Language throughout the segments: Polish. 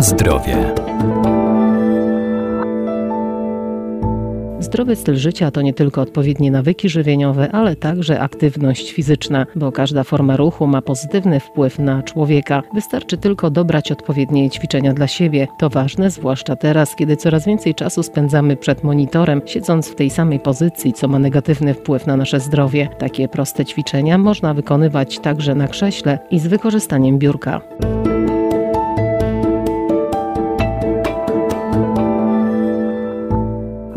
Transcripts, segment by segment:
Zdrowie. Zdrowy styl życia to nie tylko odpowiednie nawyki żywieniowe, ale także aktywność fizyczna, bo każda forma ruchu ma pozytywny wpływ na człowieka. Wystarczy tylko dobrać odpowiednie ćwiczenia dla siebie. To ważne, zwłaszcza teraz, kiedy coraz więcej czasu spędzamy przed monitorem, siedząc w tej samej pozycji, co ma negatywny wpływ na nasze zdrowie. Takie proste ćwiczenia można wykonywać także na krześle i z wykorzystaniem biurka.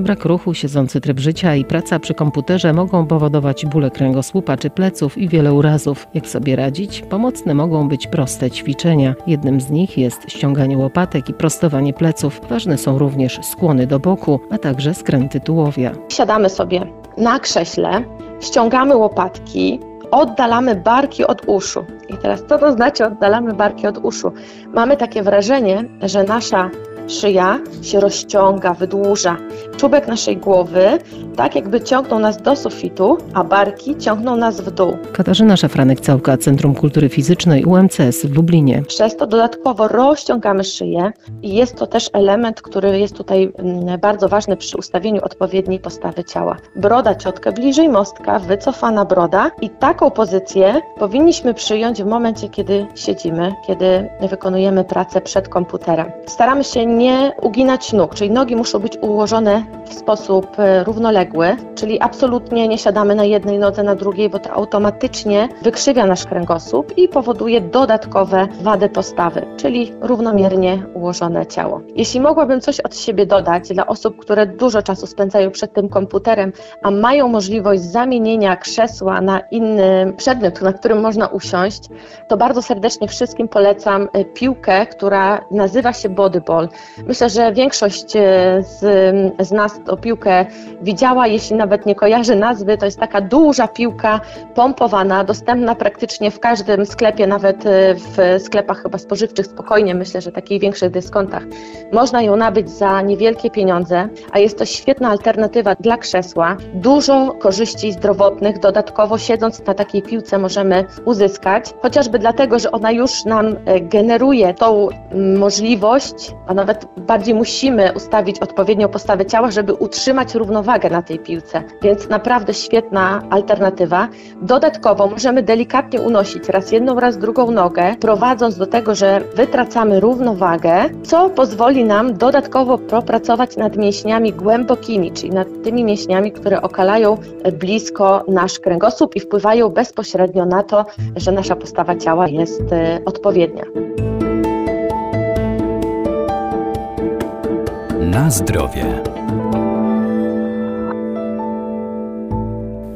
Brak ruchu, siedzący tryb życia i praca przy komputerze mogą powodować bóle kręgosłupa czy pleców i wiele urazów. Jak sobie radzić? Pomocne mogą być proste ćwiczenia. Jednym z nich jest ściąganie łopatek i prostowanie pleców. Ważne są również skłony do boku, a także skręty tułowia. Siadamy sobie na krześle, ściągamy łopatki, oddalamy barki od uszu. I teraz co to znaczy oddalamy barki od uszu? Mamy takie wrażenie, że nasza Szyja się rozciąga, wydłuża. Czubek naszej głowy tak jakby ciągnął nas do sufitu, a barki ciągną nas w dół. Katarzyna Szafranek-Całka, Centrum Kultury Fizycznej UMCS w Lublinie. Przez to dodatkowo rozciągamy szyję i jest to też element, który jest tutaj mm, bardzo ważny przy ustawieniu odpowiedniej postawy ciała. Broda ciotkę bliżej mostka, wycofana broda i taką pozycję powinniśmy przyjąć w momencie, kiedy siedzimy, kiedy wykonujemy pracę przed komputerem. Staramy się nie uginać nóg, czyli nogi muszą być ułożone w sposób e, równoległy, czyli absolutnie nie siadamy na jednej nodze, na drugiej, bo to automatycznie wykrzywia nasz kręgosłup i powoduje dodatkowe wady postawy, czyli równomiernie ułożone ciało. Jeśli mogłabym coś od siebie dodać dla osób, które dużo czasu spędzają przed tym komputerem, a mają możliwość zamienienia krzesła na inny przedmiot, na którym można usiąść, to bardzo serdecznie wszystkim polecam e, piłkę, która nazywa się bodyball. Myślę, że większość e, z, z nas piłkę widziała, jeśli nawet nie kojarzy nazwy. To jest taka duża piłka pompowana, dostępna praktycznie w każdym sklepie, nawet e, w sklepach chyba spożywczych spokojnie, myślę, że takich większych dyskontach. Można ją nabyć za niewielkie pieniądze, a jest to świetna alternatywa dla krzesła. Dużo korzyści zdrowotnych dodatkowo siedząc na takiej piłce możemy uzyskać, chociażby dlatego, że ona już nam e, generuje tą możliwość, a nawet bardziej musimy ustawić odpowiednią postawę ciała, żeby utrzymać równowagę na tej piłce. Więc naprawdę świetna alternatywa. Dodatkowo możemy delikatnie unosić raz jedną, raz drugą nogę, prowadząc do tego, że wytracamy równowagę, co pozwoli nam dodatkowo popracować nad mięśniami głębokimi, czyli nad tymi mięśniami, które okalają blisko nasz kręgosłup i wpływają bezpośrednio na to, że nasza postawa ciała jest e, odpowiednia. Na zdrowie.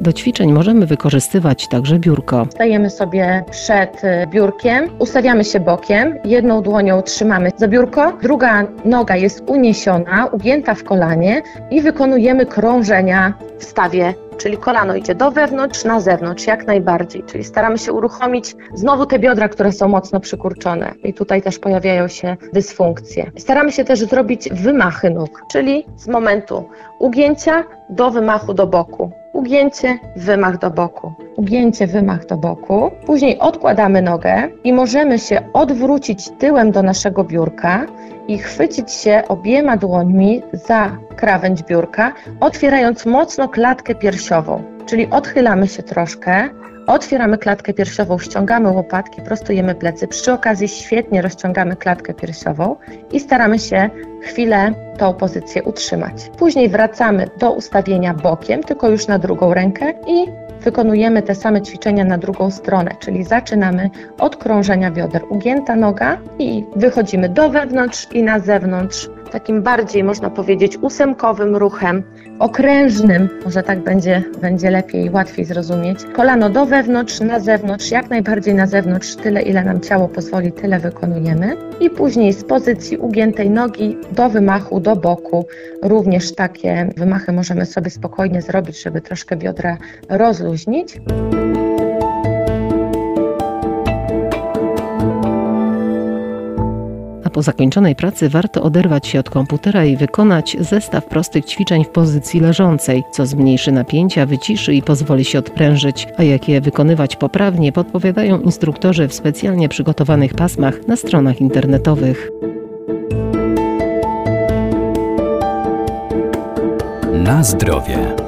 Do ćwiczeń możemy wykorzystywać także biurko. Stajemy sobie przed y, biurkiem, ustawiamy się bokiem, jedną dłonią trzymamy za biurko, druga noga jest uniesiona, ugięta w kolanie i wykonujemy krążenia w stawie czyli kolano idzie do wewnątrz, na zewnątrz, jak najbardziej. Czyli staramy się uruchomić znowu te biodra, które są mocno przykurczone i tutaj też pojawiają się dysfunkcje. Staramy się też zrobić wymachy nóg, czyli z momentu ugięcia do wymachu do boku. Ugięcie, wymach do boku. Ugięcie, wymach do boku. Później odkładamy nogę i możemy się odwrócić tyłem do naszego biurka i chwycić się obiema dłońmi za krawędź biurka, otwierając mocno klatkę piersiową. Czyli odchylamy się troszkę, otwieramy klatkę piersiową, ściągamy łopatki, prostujemy plecy. Przy okazji świetnie rozciągamy klatkę piersiową i staramy się chwilę tą pozycję utrzymać. Później wracamy do ustawienia bokiem, tylko już na drugą rękę i wykonujemy te same ćwiczenia na drugą stronę, czyli zaczynamy od krążenia bioder, ugięta noga i wychodzimy do wewnątrz i na zewnątrz, takim bardziej można powiedzieć ósemkowym ruchem, okrężnym, może tak będzie, będzie lepiej, łatwiej zrozumieć. Kolano do wewnątrz, na zewnątrz, jak najbardziej na zewnątrz, tyle ile nam ciało pozwoli, tyle wykonujemy. I później z pozycji ugiętej nogi do wymachu, do boku. Również takie wymachy możemy sobie spokojnie zrobić, żeby troszkę biodra rozluźnić. po zakończonej pracy warto oderwać się od komputera i wykonać zestaw prostych ćwiczeń w pozycji leżącej, co zmniejszy napięcia, wyciszy i pozwoli się odprężyć, a jak je wykonywać poprawnie podpowiadają instruktorzy w specjalnie przygotowanych pasmach na stronach internetowych. Na zdrowie.